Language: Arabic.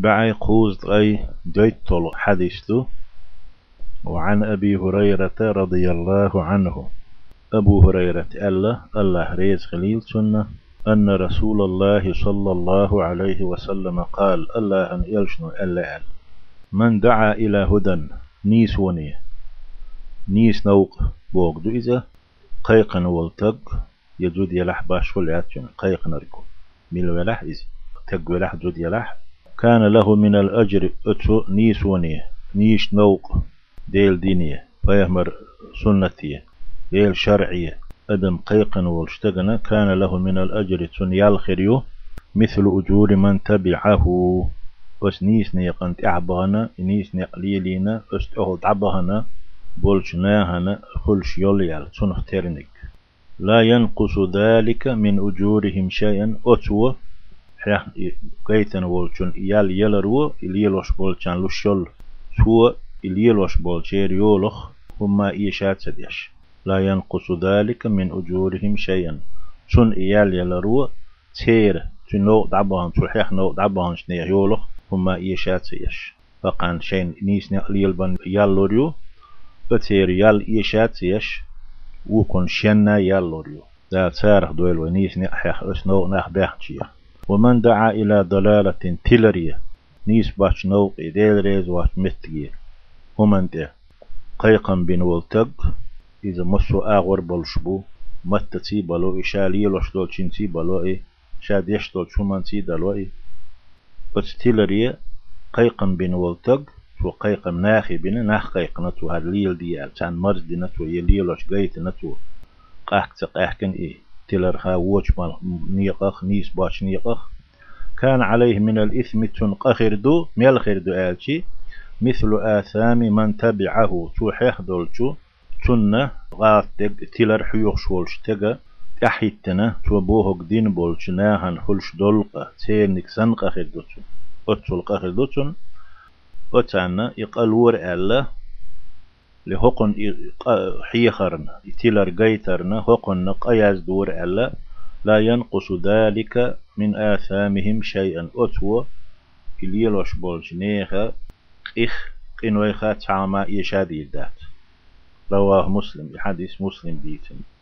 بعي قوز أي جيتل حديث وعن أبي هريرة رضي الله عنه. أبو هريرة الله الله ريز خليل سنة أن رسول الله صلى الله عليه وسلم قال الله أن يلشنو ألا من دعا إلى هدى نيس وني. نيس نوق بوغدو إذا قيقن والتق يجود يلح باش فلعاتشن قيقن ركو. ميل ولح إذا تق ولح جود يلح كان له من الأجر أتو نيس وني نيش نوق ديل دينية فيهمر سنتية ديل شرعية. أدم قيقن والشتغنا كان له من الأجر تنيال خريو مثل أجور من تبعه. بس نيس نيقن تعبغنا نيس نقليلينا استأهل تعبغنا بولشناهنا خلش يوليال تنخ ترنك لا ينقص ذلك من أجورهم شيئا أتوى حيح قيتن والشن يال يلرو إليلوش بولشان لشول تو إليلوش بولشير يولخ هما إيشات سديش لا ينقص ذلك من أجورهم شيئا شن إيال يلرو تير تنو دعبان تلحيح نو دعبان شنيح يولخ هما إيشات سيش فقان شين نيس نقليل بن يالوريو بتير يال إيشات سيش وكون شنا يالوريو لا تارخ دويل ونيس نحيح اسنو نح بيحتشيه ومن دعا إلى ضلالة تلرية نيس باش نوق إديل ريز واش متجي. ومن ده قيقا بين والتق إذا مسو آغور بلشبو متتي بلو إشالي لوش دول چنتي بلو إيه شاد يشتول شومان تي دلو إيه بس تلرية قيقا بين والتق شو قيقا ناخي بين ناخ قيق نتو هاد ليل ديال تان مرز دي نتو يليلوش قيت نتو. قاحك تقاحكن إيه. تلر خا ووش مال نيقخ نيس باش نيقخ. كان عليه من الإثم تنقخر دو ميل دو آلشي. مثل آثام من تبعه توحيح دولشو تنة غاتق تلر حيوخ شولش تغا أحيتنا توبوهك دين بولش ناهن حلش دولقة تيرنك سنقخر دوتون أتول قخر دوتون أتانا يقلور ألا لهقن حيخرنا تلر قيترنا هقن قياز دور ألا لا ينقص ذلك من آثامهم شيئا. أتوى كليلوش بولش نيخا إخ قنويخا تعامى يشادي ذات رواه مسلم حديث مسلم ديتن.